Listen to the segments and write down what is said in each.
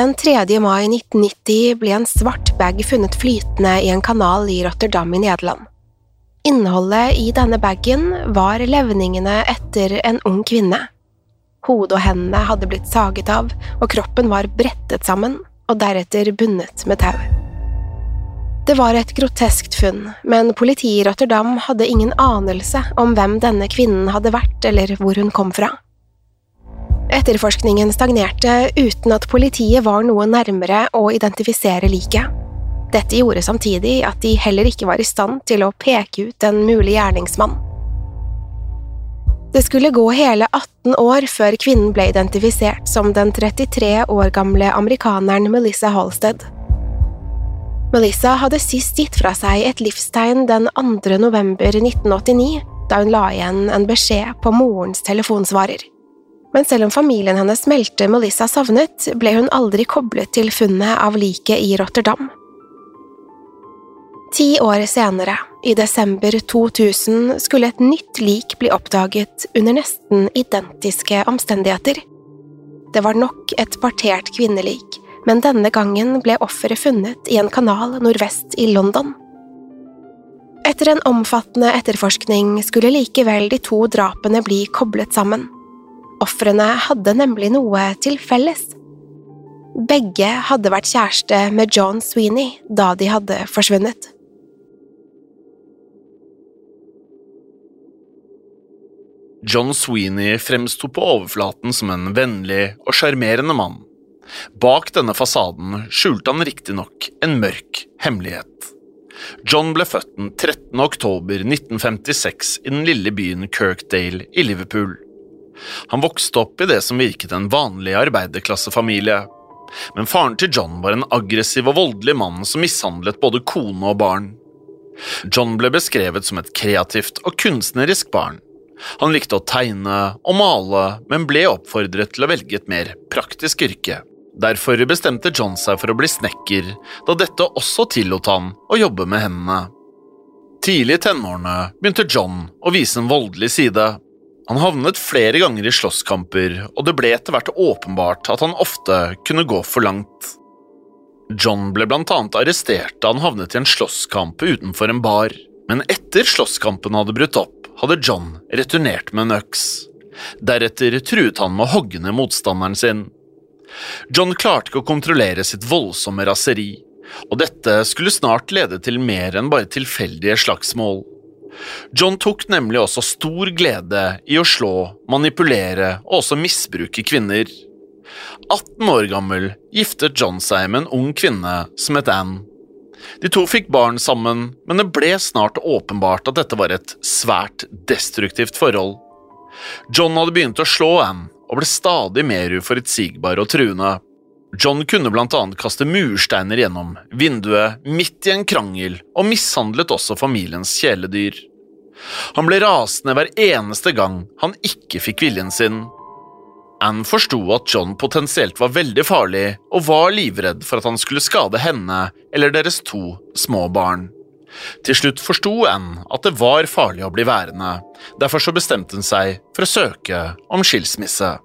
Den 3. mai 1990 ble en svart bag funnet flytende i en kanal i Rotterdam i Nederland. Innholdet i denne bagen var levningene etter en ung kvinne. Hodet og hendene hadde blitt saget av, og kroppen var brettet sammen og deretter bundet med tau. Det var et groteskt funn, men politiet i Rotterdam hadde ingen anelse om hvem denne kvinnen hadde vært eller hvor hun kom fra. Etterforskningen stagnerte uten at politiet var noe nærmere å identifisere liket. Dette gjorde samtidig at de heller ikke var i stand til å peke ut en mulig gjerningsmann. Det skulle gå hele 18 år før kvinnen ble identifisert som den 33 år gamle amerikaneren Melissa Halsted. Melissa hadde sist gitt fra seg et livstegn den 2. november 1989, da hun la igjen en beskjed på morens telefonsvarer. Men selv om familien hennes meldte Melissa savnet, ble hun aldri koblet til funnet av liket i Rotterdam. Ti år senere, i desember 2000, skulle et nytt lik bli oppdaget under nesten identiske omstendigheter. Det var nok et partert kvinnelik, men denne gangen ble offeret funnet i en kanal nordvest i London. Etter en omfattende etterforskning skulle likevel de to drapene bli koblet sammen. Ofrene hadde nemlig noe til felles. Begge hadde vært kjæreste med John Sweeney da de hadde forsvunnet. John Sweeney fremsto på overflaten som en vennlig og sjarmerende mann. Bak denne fasaden skjulte han riktignok en mørk hemmelighet. John ble født den 13. oktober 1956 i den lille byen Kirkdale i Liverpool. Han vokste opp i det som virket en vanlig arbeiderklassefamilie, men faren til John var en aggressiv og voldelig mann som mishandlet både kone og barn. John ble beskrevet som et kreativt og kunstnerisk barn. Han likte å tegne og male, men ble oppfordret til å velge et mer praktisk yrke. Derfor bestemte John seg for å bli snekker, da dette også tillot han å jobbe med hendene. Tidlig i tenårene begynte John å vise en voldelig side. Han havnet flere ganger i slåsskamper, og det ble etter hvert åpenbart at han ofte kunne gå for langt. John ble blant annet arrestert da han havnet i en slåsskamp utenfor en bar, men etter slåsskampen hadde brutt opp, hadde John returnert med en øks. Deretter truet han med å hogge ned motstanderen sin. John klarte ikke å kontrollere sitt voldsomme raseri, og dette skulle snart lede til mer enn bare tilfeldige slagsmål. John tok nemlig også stor glede i å slå, manipulere og også misbruke kvinner. 18 år gammel giftet John seg med en ung kvinne som het Anne. De to fikk barn sammen, men det ble snart åpenbart at dette var et svært destruktivt forhold. John hadde begynt å slå Anne og ble stadig mer uforutsigbar og truende. John kunne blant annet kaste mursteiner gjennom vinduet midt i en krangel, og mishandlet også familiens kjæledyr. Han ble rasende hver eneste gang han ikke fikk viljen sin. Anne forsto at John potensielt var veldig farlig, og var livredd for at han skulle skade henne eller deres to små barn. Til slutt forsto Anne at det var farlig å bli værende, derfor så bestemte hun seg for å søke om skilsmisse.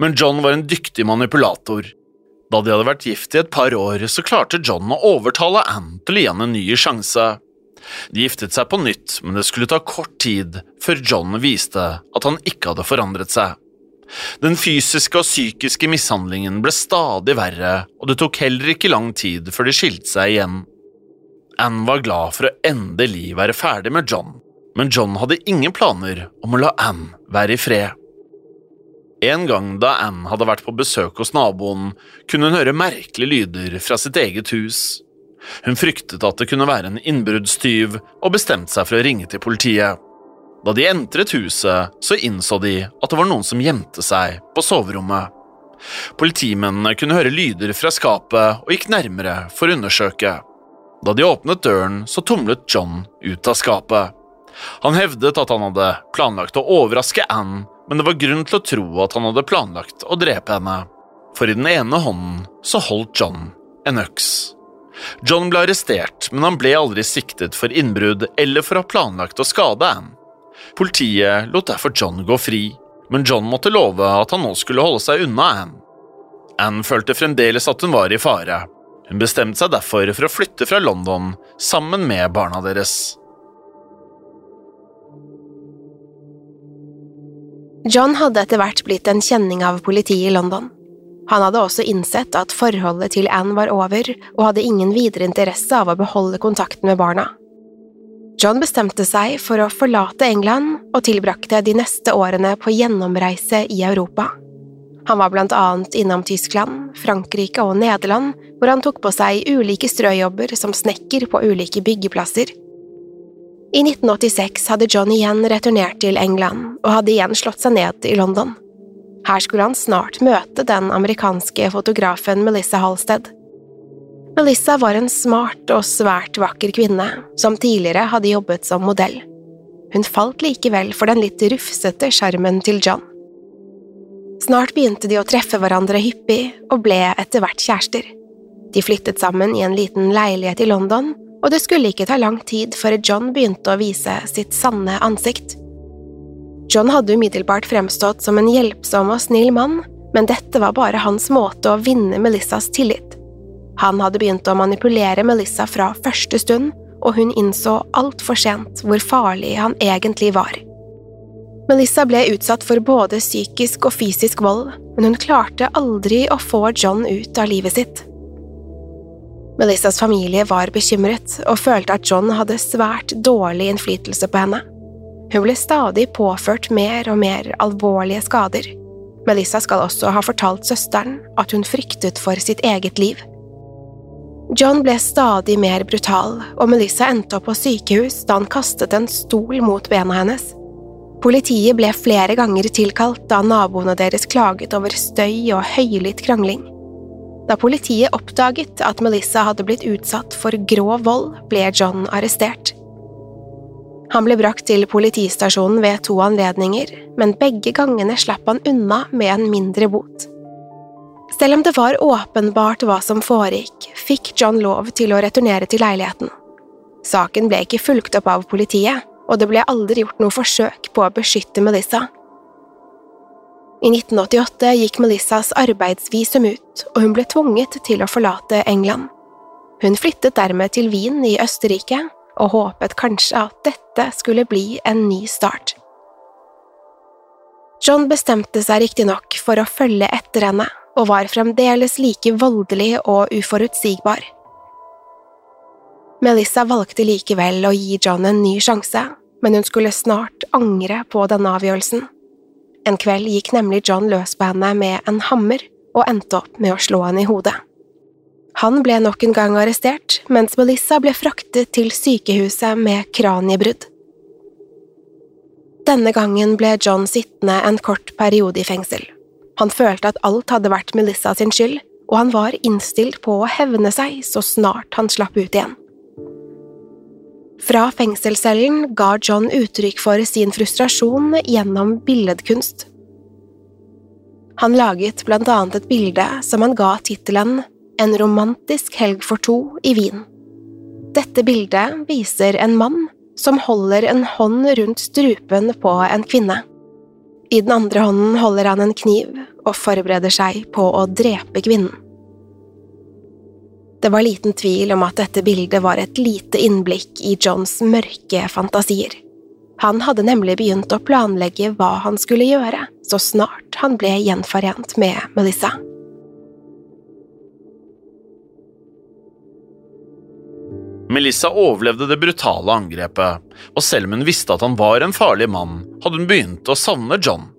Men John var en dyktig manipulator. Da de hadde vært gift i et par år, så klarte John å overtale Anne til å gi henne en ny sjanse. De giftet seg på nytt, men det skulle ta kort tid før John viste at han ikke hadde forandret seg. Den fysiske og psykiske mishandlingen ble stadig verre, og det tok heller ikke lang tid før de skilte seg igjen. Anne var glad for å endelig være ferdig med John, men John hadde ingen planer om å la Anne være i fred. En gang da Anne hadde vært på besøk hos naboen, kunne hun høre merkelige lyder fra sitt eget hus. Hun fryktet at det kunne være en innbruddstyv, og bestemte seg for å ringe til politiet. Da de entret huset, så innså de at det var noen som gjemte seg på soverommet. Politimennene kunne høre lyder fra skapet og gikk nærmere for å undersøke. Da de åpnet døren, så tumlet John ut av skapet. Han hevdet at han hadde planlagt å overraske Anne, men det var grunn til å tro at han hadde planlagt å drepe henne, for i den ene hånden så holdt John en øks. John ble arrestert, men han ble aldri siktet for innbrudd eller for å ha planlagt å skade Anne. Politiet lot derfor John gå fri, men John måtte love at han nå skulle holde seg unna Anne. Anne følte fremdeles at hun var i fare, hun bestemte seg derfor for å flytte fra London sammen med barna deres. John hadde etter hvert blitt en kjenning av politiet i London. Han hadde også innsett at forholdet til Anne var over, og hadde ingen videre interesse av å beholde kontakten med barna. John bestemte seg for å forlate England og tilbrakte de neste årene på gjennomreise i Europa. Han var blant annet innom Tyskland, Frankrike og Nederland, hvor han tok på seg ulike strøjobber som snekker på ulike byggeplasser. I 1986 hadde John igjen returnert til England og hadde igjen slått seg ned i London. Her skulle han snart møte den amerikanske fotografen Melissa Halsted. Melissa var en smart og svært vakker kvinne som tidligere hadde jobbet som modell. Hun falt likevel for den litt rufsete sjarmen til John. Snart begynte de å treffe hverandre hyppig og ble etter hvert kjærester. De flyttet sammen i en liten leilighet i London, og det skulle ikke ta lang tid før John begynte å vise sitt sanne ansikt. John hadde umiddelbart fremstått som en hjelpsom og snill mann, men dette var bare hans måte å vinne Melissas tillit. Han hadde begynt å manipulere Melissa fra første stund, og hun innså altfor sent hvor farlig han egentlig var. Melissa ble utsatt for både psykisk og fysisk vold, men hun klarte aldri å få John ut av livet sitt. Melissas familie var bekymret og følte at John hadde svært dårlig innflytelse på henne. Hun ble stadig påført mer og mer alvorlige skader. Melissa skal også ha fortalt søsteren at hun fryktet for sitt eget liv. John ble stadig mer brutal, og Melissa endte opp på sykehus da han kastet en stol mot bena hennes. Politiet ble flere ganger tilkalt da naboene deres klaget over støy og høylytt krangling. Da politiet oppdaget at Melissa hadde blitt utsatt for grov vold, ble John arrestert. Han ble brakt til politistasjonen ved to anledninger, men begge gangene slapp han unna med en mindre bot. Selv om det var åpenbart hva som foregikk, fikk John lov til å returnere til leiligheten. Saken ble ikke fulgt opp av politiet, og det ble aldri gjort noe forsøk på å beskytte Melissa. I 1988 gikk Melissas arbeidsvisum ut, og hun ble tvunget til å forlate England. Hun flyttet dermed til Wien i Østerrike, og håpet kanskje at dette skulle bli en ny start. John bestemte seg riktignok for å følge etter henne, og var fremdeles like voldelig og uforutsigbar. Melissa valgte likevel å gi John en ny sjanse, men hun skulle snart angre på denne avgjørelsen. En kveld gikk nemlig John løs på henne med en hammer og endte opp med å slå henne i hodet. Han ble nok en gang arrestert, mens Melissa ble fraktet til sykehuset med kraniebrudd. Denne gangen ble John sittende en kort periode i fengsel. Han følte at alt hadde vært Melissa sin skyld, og han var innstilt på å hevne seg så snart han slapp ut igjen. Fra fengselscellen ga John uttrykk for sin frustrasjon gjennom billedkunst. Han laget blant annet et bilde som han ga tittelen En romantisk helg for to i Wien. Dette bildet viser en mann som holder en hånd rundt strupen på en kvinne. I den andre hånden holder han en kniv og forbereder seg på å drepe kvinnen. Det var liten tvil om at dette bildet var et lite innblikk i Johns mørke fantasier. Han hadde nemlig begynt å planlegge hva han skulle gjøre så snart han ble gjenforent med Melissa. Melissa overlevde det brutale angrepet, og selv om hun visste at han var en farlig mann, hadde hun begynt å savne John.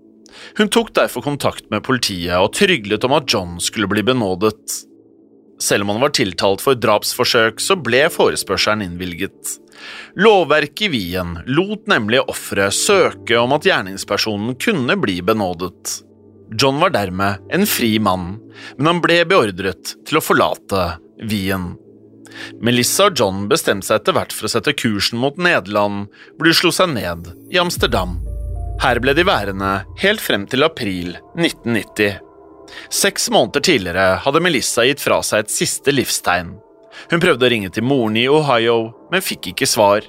Hun tok derfor kontakt med politiet og tryglet om at John skulle bli benådet. Selv om han var tiltalt for drapsforsøk, så ble forespørselen innvilget. Lovverket i Wien lot nemlig offeret søke om at gjerningspersonen kunne bli benådet. John var dermed en fri mann, men han ble beordret til å forlate Wien. Melissa og John bestemte seg etter hvert for å sette kursen mot Nederland, hvor de slo seg ned i Amsterdam. Her ble de værende helt frem til april 1990. Seks måneder tidligere hadde Melissa gitt fra seg et siste livstegn. Hun prøvde å ringe til moren i Ohio, men fikk ikke svar.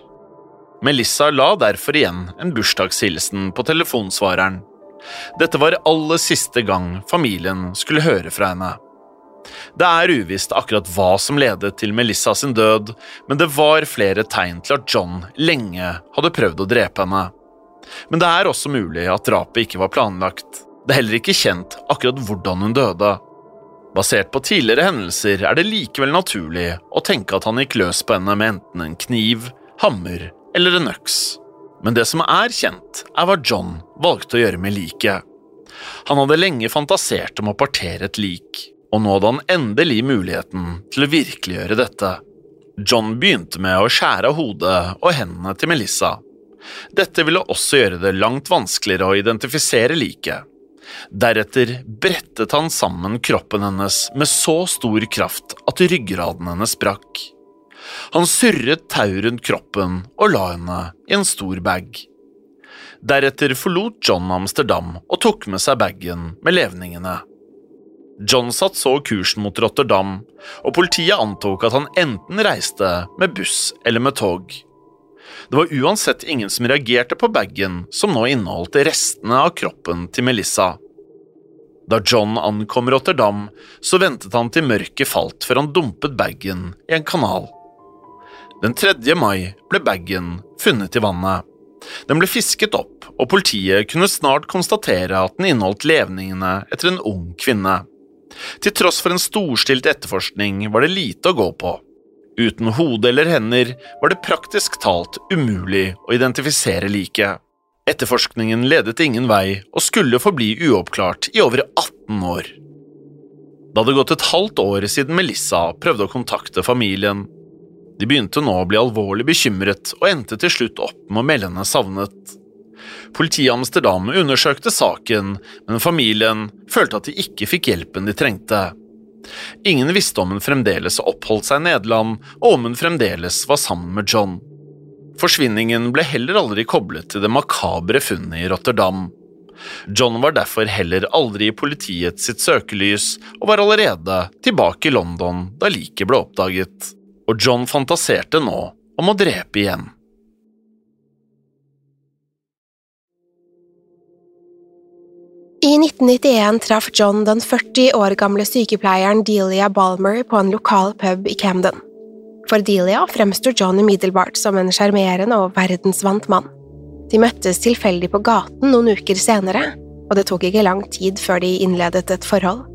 Melissa la derfor igjen en bursdagshilsen på telefonsvareren. Dette var aller siste gang familien skulle høre fra henne. Det er uvisst akkurat hva som ledet til Melissa sin død, men det var flere tegn til at John lenge hadde prøvd å drepe henne. Men det er også mulig at drapet ikke var planlagt. Det er heller ikke kjent akkurat hvordan hun døde. Basert på tidligere hendelser er det likevel naturlig å tenke at han gikk løs på henne med enten en kniv, hammer eller en øks. Men det som er kjent, er hva John valgte å gjøre med liket. Han hadde lenge fantasert om å partere et lik, og nå hadde han endelig muligheten til å virkeliggjøre dette. John begynte med å skjære hodet og hendene til Melissa. Dette ville også gjøre det langt vanskeligere å identifisere liket. Deretter brettet han sammen kroppen hennes med så stor kraft at ryggraden hennes sprakk. Han surret tau rundt kroppen og la henne i en stor bag. Deretter forlot John Amsterdam og tok med seg bagen med levningene. John satt så kursen mot Rotterdam, og politiet antok at han enten reiste med buss eller med tog. Det var uansett ingen som reagerte på bagen som nå inneholdt restene av kroppen til Melissa. Da John ankom Rotterdam, så ventet han til mørket falt før han dumpet bagen i en kanal. Den 3. mai ble bagen funnet i vannet. Den ble fisket opp, og politiet kunne snart konstatere at den inneholdt levningene etter en ung kvinne. Til tross for en storstilt etterforskning var det lite å gå på. Uten hode eller hender var det praktisk talt umulig å identifisere liket. Etterforskningen ledet ingen vei og skulle forbli uoppklart i over 18 år. Det hadde gått et halvt år siden Melissa prøvde å kontakte familien. De begynte nå å bli alvorlig bekymret og endte til slutt opp med å melde henne savnet. Politiet i Amsterdam undersøkte saken, men familien følte at de ikke fikk hjelpen de trengte. Ingen visste om hun fremdeles oppholdt seg i Nederland, og om hun fremdeles var sammen med John. Forsvinningen ble heller aldri koblet til det makabre funnet i Rotterdam. John var derfor heller aldri i politiet sitt søkelys, og var allerede tilbake i London da liket ble oppdaget. Og John fantaserte nå om å drepe igjen. I 1991 traff John den 40 år gamle sykepleieren Delia Balmer på en lokal pub i Camden. For Delia fremsto John umiddelbart som en sjarmerende og verdensvant mann. De møttes tilfeldig på gaten noen uker senere, og det tok ikke lang tid før de innledet et forhold.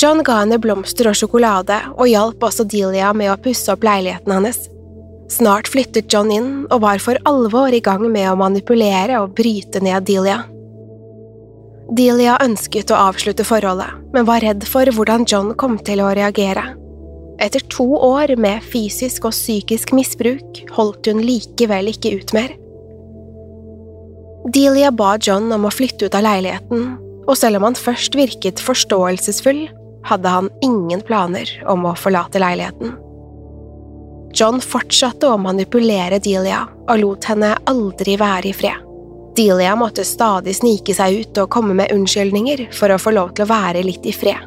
John ga henne blomster og sjokolade, og hjalp også Delia med å pusse opp leiligheten hennes. Snart flyttet John inn og var for alvor i gang med å manipulere og bryte ned Delia. Delia ønsket å avslutte forholdet, men var redd for hvordan John kom til å reagere. Etter to år med fysisk og psykisk misbruk holdt hun likevel ikke ut mer. Delia ba John om å flytte ut av leiligheten, og selv om han først virket forståelsesfull, hadde han ingen planer om å forlate leiligheten. John fortsatte å manipulere Delia og lot henne aldri være i fred. Delia måtte stadig snike seg ut og komme med unnskyldninger for å få lov til å være litt i fred.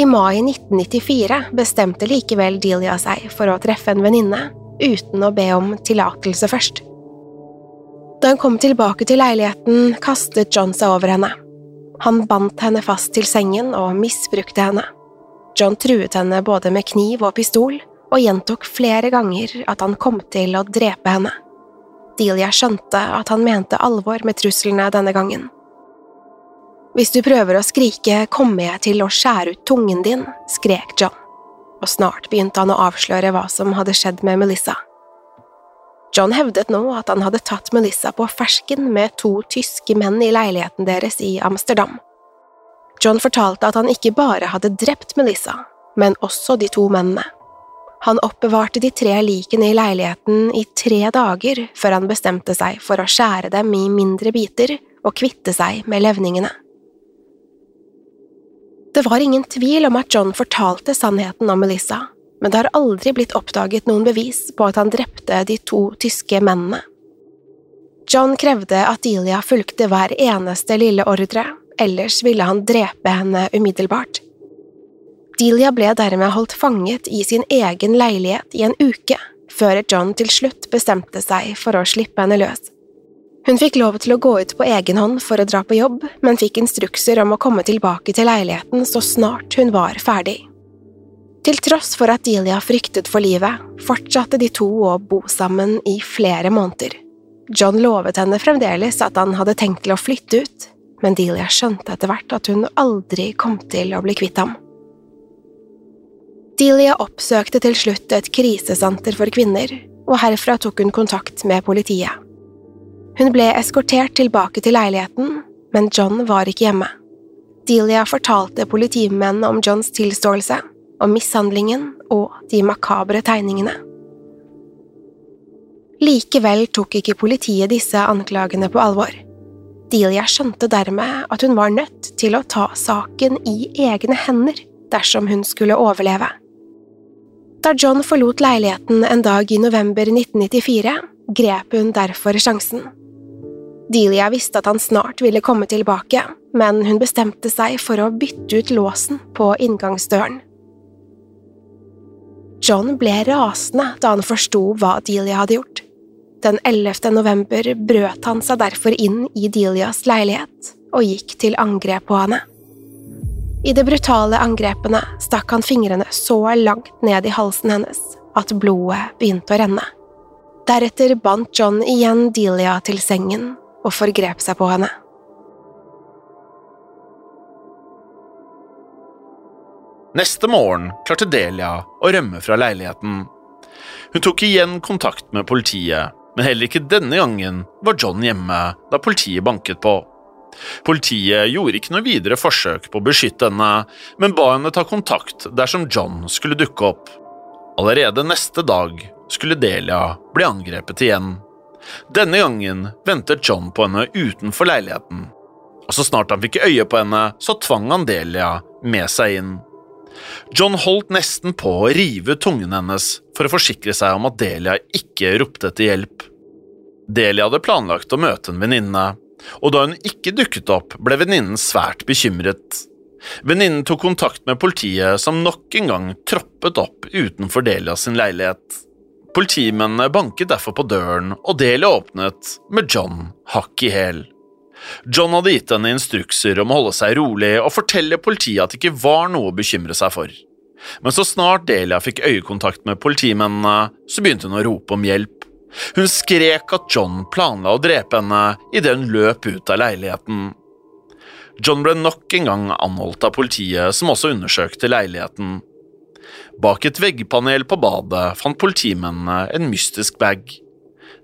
I mai 1994 bestemte likevel Delia seg for å treffe en venninne, uten å be om tillatelse først. Da hun kom tilbake til leiligheten, kastet John seg over henne. Han bandt henne fast til sengen og misbrukte henne. John truet henne både med kniv og pistol, og gjentok flere ganger at han kom til å drepe henne. Delia skjønte at han mente alvor med truslene denne gangen. Hvis du prøver å skrike kommer jeg til å skjære ut tungen din, skrek John, og snart begynte han å avsløre hva som hadde skjedd med Melissa. John hevdet nå at han hadde tatt Melissa på fersken med to tyske menn i leiligheten deres i Amsterdam. John fortalte at han ikke bare hadde drept Melissa, men også de to mennene. Han oppbevarte de tre likene i leiligheten i tre dager før han bestemte seg for å skjære dem i mindre biter og kvitte seg med levningene. Det var ingen tvil om at John fortalte sannheten om Melissa, men det har aldri blitt oppdaget noen bevis på at han drepte de to tyske mennene. John krevde at Delia fulgte hver eneste lille ordre, ellers ville han drepe henne umiddelbart. Delia ble dermed holdt fanget i sin egen leilighet i en uke, før John til slutt bestemte seg for å slippe henne løs. Hun fikk lov til å gå ut på egen hånd for å dra på jobb, men fikk instrukser om å komme tilbake til leiligheten så snart hun var ferdig. Til tross for at Delia fryktet for livet, fortsatte de to å bo sammen i flere måneder. John lovet henne fremdeles at han hadde tenkt til å flytte ut, men Delia skjønte etter hvert at hun aldri kom til å bli kvitt ham. Delia oppsøkte til slutt et krisesenter for kvinner, og herfra tok hun kontakt med politiet. Hun ble eskortert tilbake til leiligheten, men John var ikke hjemme. Delia fortalte politimennene om Johns tilståelse, om mishandlingen og de makabre tegningene. Likevel tok ikke politiet disse anklagene på alvor. Delia skjønte dermed at hun var nødt til å ta saken i egne hender dersom hun skulle overleve. Da John forlot leiligheten en dag i november 1994, grep hun derfor sjansen. Delia visste at han snart ville komme tilbake, men hun bestemte seg for å bytte ut låsen på inngangsdøren. John ble rasende da han forsto hva Delia hadde gjort. Den 11. november brøt han seg derfor inn i Delias leilighet og gikk til angrep på henne. I de brutale angrepene stakk han fingrene så langt ned i halsen hennes at blodet begynte å renne. Deretter bandt John igjen Delia til sengen og forgrep seg på henne. Neste morgen klarte Delia å rømme fra leiligheten. Hun tok igjen kontakt med politiet, men heller ikke denne gangen var John hjemme da politiet banket på. Politiet gjorde ikke noe videre forsøk på å beskytte henne, men ba henne ta kontakt dersom John skulle dukke opp. Allerede neste dag skulle Delia bli angrepet igjen. Denne gangen ventet John på henne utenfor leiligheten, og så snart han fikk øye på henne, så tvang han Delia med seg inn. John holdt nesten på å rive tungen hennes for å forsikre seg om at Delia ikke ropte etter hjelp. Delia hadde planlagt å møte en venninne, og da hun ikke dukket opp, ble venninnen svært bekymret. Venninnen tok kontakt med politiet, som nok en gang troppet opp utenfor Delia sin leilighet. Politimennene banket derfor på døren, og Delia åpnet med John hakk i hæl. John hadde gitt henne instrukser om å holde seg rolig og fortelle politiet at det ikke var noe å bekymre seg for. Men så snart Delia fikk øyekontakt med politimennene, så begynte hun å rope om hjelp. Hun skrek at John planla å drepe henne idet hun løp ut av leiligheten. John ble nok en gang anholdt av politiet, som også undersøkte leiligheten. Bak et veggpanel på badet fant politimennene en mystisk bag.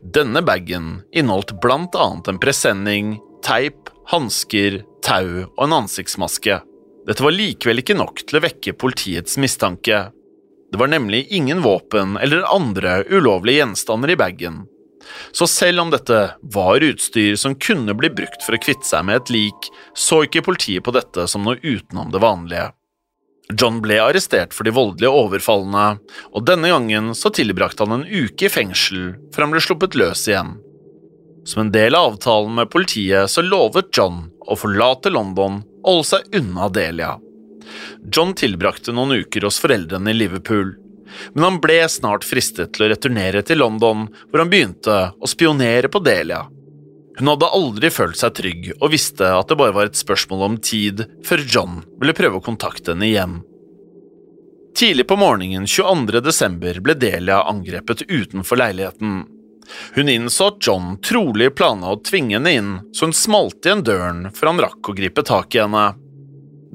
Denne bagen inneholdt blant annet en presenning, teip, hansker, tau og en ansiktsmaske. Dette var likevel ikke nok til å vekke politiets mistanke. Det var nemlig ingen våpen eller andre ulovlige gjenstander i bagen. Så selv om dette var utstyr som kunne bli brukt for å kvitte seg med et lik, så ikke politiet på dette som noe utenom det vanlige. John ble arrestert for de voldelige overfallene, og denne gangen så tilbrakte han en uke i fengsel før han ble sluppet løs igjen. Som en del av avtalen med politiet så lovet John å forlate London og holde seg unna Delia. John tilbrakte noen uker hos foreldrene i Liverpool, men han ble snart fristet til å returnere til London, hvor han begynte å spionere på Delia. Hun hadde aldri følt seg trygg og visste at det bare var et spørsmål om tid før John ville prøve å kontakte henne igjen. Tidlig på morgenen 22. desember ble Delia angrepet utenfor leiligheten. Hun innså at John trolig planla å tvinge henne inn, så hun smalt igjen døren før han rakk å gripe tak i henne.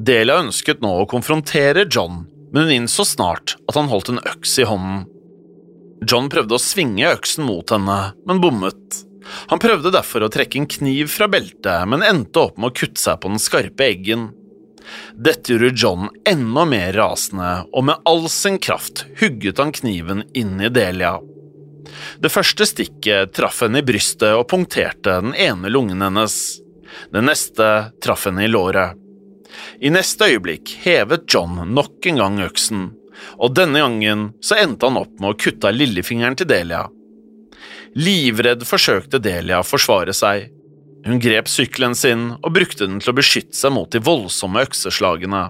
Delia ønsket nå å konfrontere John, men hun innså snart at han holdt en øks i hånden. John prøvde å svinge øksen mot henne, men bommet. Han prøvde derfor å trekke en kniv fra beltet, men endte opp med å kutte seg på den skarpe eggen. Dette gjorde John enda mer rasende, og med all sin kraft hugget han kniven inn i Delia. Det første stikket traff henne i brystet og punkterte den ene lungen hennes. Det neste traff henne i låret. I neste øyeblikk hevet John nok en gang øksen, og denne gangen så endte han opp med å kutte av lillefingeren til Delia. Livredd forsøkte Delia å forsvare seg. Hun grep sykkelen sin og brukte den til å beskytte seg mot de voldsomme økseslagene.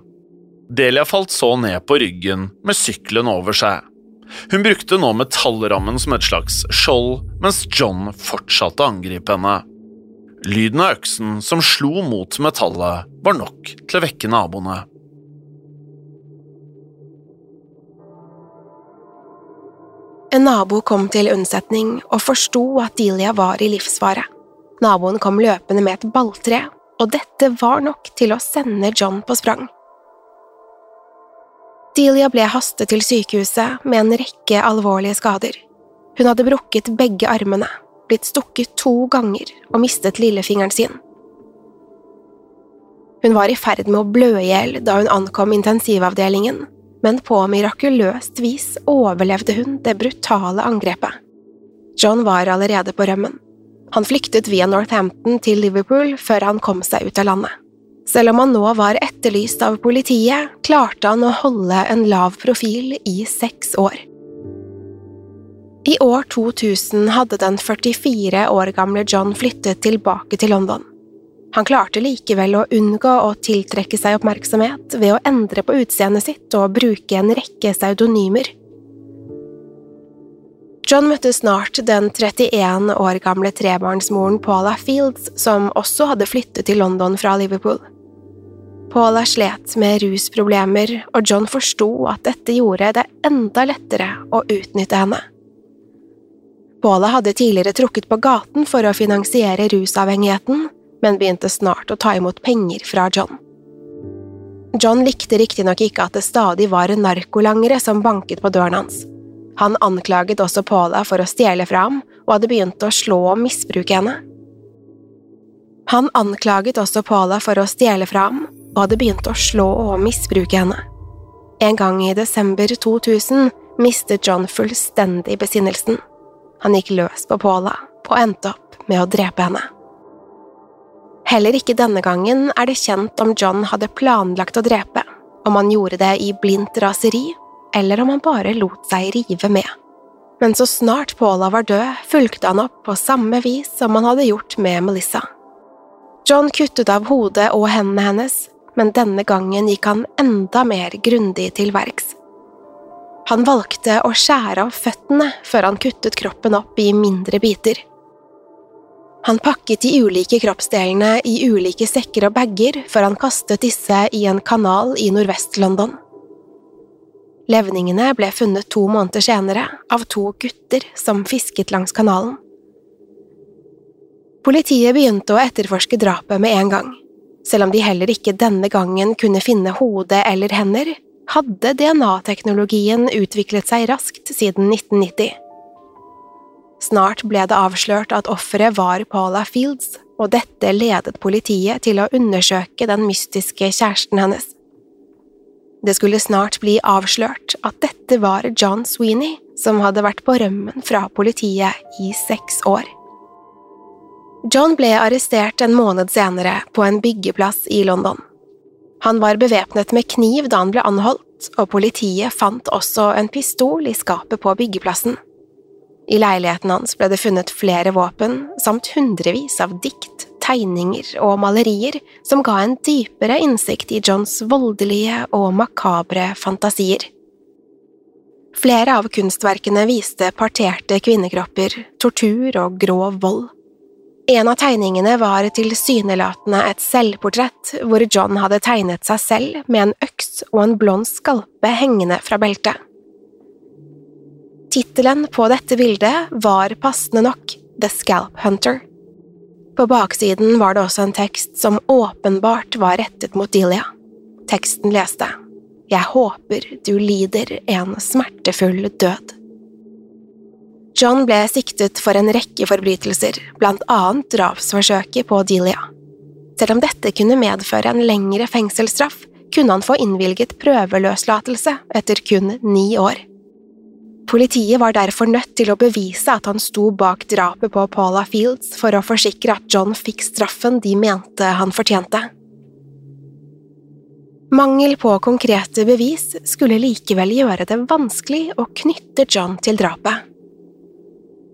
Delia falt så ned på ryggen med sykkelen over seg. Hun brukte nå metallrammen som et slags skjold, mens John fortsatte å angripe henne. Lyden av øksen som slo mot metallet, var nok til å vekke naboene. En nabo kom til unnsetning og forsto at Delia var i livsfare. Naboen kom løpende med et balltre, og dette var nok til å sende John på sprang. Delia ble hastet til sykehuset med en rekke alvorlige skader. Hun hadde brukket begge armene, blitt stukket to ganger og mistet lillefingeren sin. Hun var i ferd med å blø i hjel da hun ankom intensivavdelingen, men på mirakuløst vis overlevde hun det brutale angrepet. John var allerede på rømmen. Han flyktet via Northampton til Liverpool før han kom seg ut av landet. Selv om han nå var etterlyst av politiet, klarte han å holde en lav profil i seks år. I år 2000 hadde den 44 år gamle John flyttet tilbake til London. Han klarte likevel å unngå å tiltrekke seg oppmerksomhet ved å endre på utseendet sitt og bruke en rekke pseudonymer. John møtte snart den 31 år gamle trebarnsmoren Paula Fields, som også hadde flyttet til London fra Liverpool. Paula slet med rusproblemer, og John forsto at dette gjorde det enda lettere å utnytte henne. Paula hadde tidligere trukket på gaten for å finansiere rusavhengigheten, men begynte snart å ta imot penger fra John. John likte riktignok ikke at det stadig var narkolangere som banket på døren hans. Han anklaget også Paula for å stjele fra ham, og hadde begynt å slå og misbruke henne. Han anklaget også Paula for å stjele fra ham, og hadde begynt å slå og misbruke henne. En gang i desember 2000 mistet John fullstendig besinnelsen. Han gikk løs på Paula og endte opp med å drepe henne. Heller ikke denne gangen er det kjent om John hadde planlagt å drepe, om han gjorde det i blindt raseri, eller om han bare lot seg rive med. Men så snart Paula var død, fulgte han opp på samme vis som han hadde gjort med Melissa. John kuttet av hodet og hendene hennes, men denne gangen gikk han enda mer grundig til verks. Han valgte å skjære av føttene før han kuttet kroppen opp i mindre biter. Han pakket de ulike kroppsdelene i ulike sekker og bager før han kastet disse i en kanal i Nordvest-London. Levningene ble funnet to måneder senere av to gutter som fisket langs kanalen. Politiet begynte å etterforske drapet med en gang. Selv om de heller ikke denne gangen kunne finne hode eller hender, hadde DNA-teknologien utviklet seg raskt siden 1990. Snart ble det avslørt at offeret var Paula Fields, og dette ledet politiet til å undersøke den mystiske kjæresten hennes. Det skulle snart bli avslørt at dette var John Sweeney, som hadde vært på rømmen fra politiet i seks år. John ble arrestert en måned senere på en byggeplass i London. Han var bevæpnet med kniv da han ble anholdt, og politiet fant også en pistol i skapet på byggeplassen. I leiligheten hans ble det funnet flere våpen, samt hundrevis av dikt, tegninger og malerier som ga en dypere innsikt i Johns voldelige og makabre fantasier. Flere av kunstverkene viste parterte kvinnekropper, tortur og grov vold. En av tegningene var tilsynelatende et selvportrett hvor John hadde tegnet seg selv med en øks og en blond skalpe hengende fra beltet. Tittelen på dette bildet var passende nok The Scalp Hunter. På baksiden var det også en tekst som åpenbart var rettet mot Delia. Teksten leste Jeg håper du lider en smertefull død. John ble siktet for en rekke forbrytelser, blant annet drapsforsøket på Delia. Selv om dette kunne medføre en lengre fengselsstraff, kunne han få innvilget prøveløslatelse etter kun ni år. Politiet var derfor nødt til å bevise at han sto bak drapet på Paula Fields for å forsikre at John fikk straffen de mente han fortjente. Mangel på konkrete bevis skulle likevel gjøre det vanskelig å knytte John til drapet.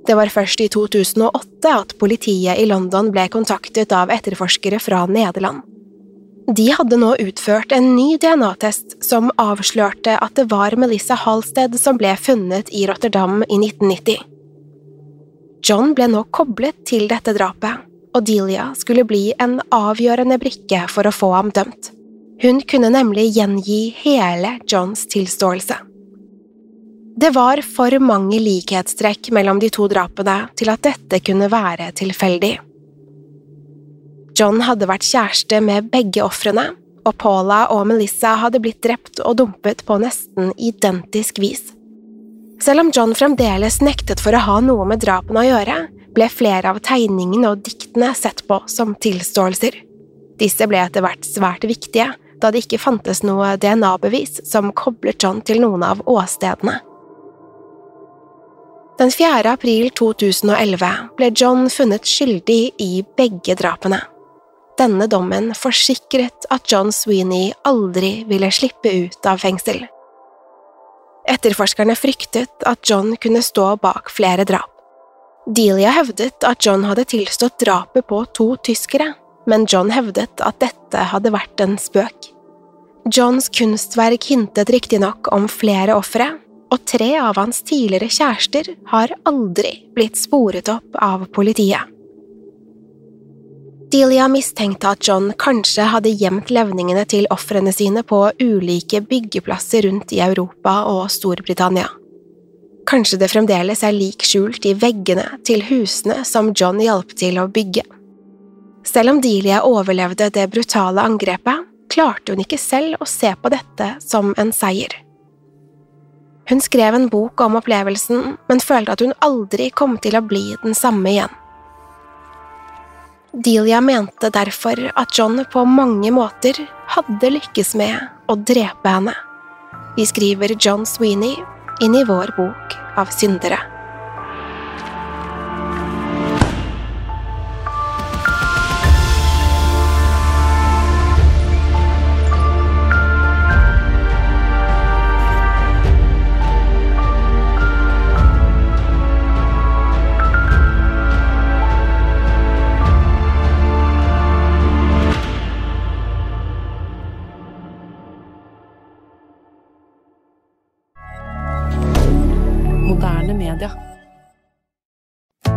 Det var først i 2008 at politiet i London ble kontaktet av etterforskere fra Nederland. De hadde nå utført en ny DNA-test som avslørte at det var Melissa Halsted som ble funnet i Rotterdam i 1990. John ble nå koblet til dette drapet, og Delia skulle bli en avgjørende brikke for å få ham dømt. Hun kunne nemlig gjengi hele Johns tilståelse. Det var for mange likhetstrekk mellom de to drapene til at dette kunne være tilfeldig. John hadde vært kjæreste med begge ofrene, og Paula og Melissa hadde blitt drept og dumpet på nesten identisk vis. Selv om John fremdeles nektet for å ha noe med drapene å gjøre, ble flere av tegningene og diktene sett på som tilståelser. Disse ble etter hvert svært viktige, da det ikke fantes noe DNA-bevis som koblet John til noen av åstedene. Den 4. april 2011 ble John funnet skyldig i begge drapene. Denne dommen forsikret at John Sweeney aldri ville slippe ut av fengsel. Etterforskerne fryktet at John kunne stå bak flere drap. Delia hevdet at John hadde tilstått drapet på to tyskere, men John hevdet at dette hadde vært en spøk. Johns kunstverk hintet riktignok om flere ofre, og tre av hans tidligere kjærester har aldri blitt sporet opp av politiet. Delia mistenkte at John kanskje hadde gjemt levningene til ofrene sine på ulike byggeplasser rundt i Europa og Storbritannia. Kanskje det fremdeles er lik skjult i veggene til husene som John hjalp til å bygge. Selv om Delia overlevde det brutale angrepet, klarte hun ikke selv å se på dette som en seier. Hun skrev en bok om opplevelsen, men følte at hun aldri kom til å bli den samme igjen. Delia mente derfor at John på mange måter hadde lykkes med å drepe henne. Vi skriver John Sweeney inn i vår bok av syndere.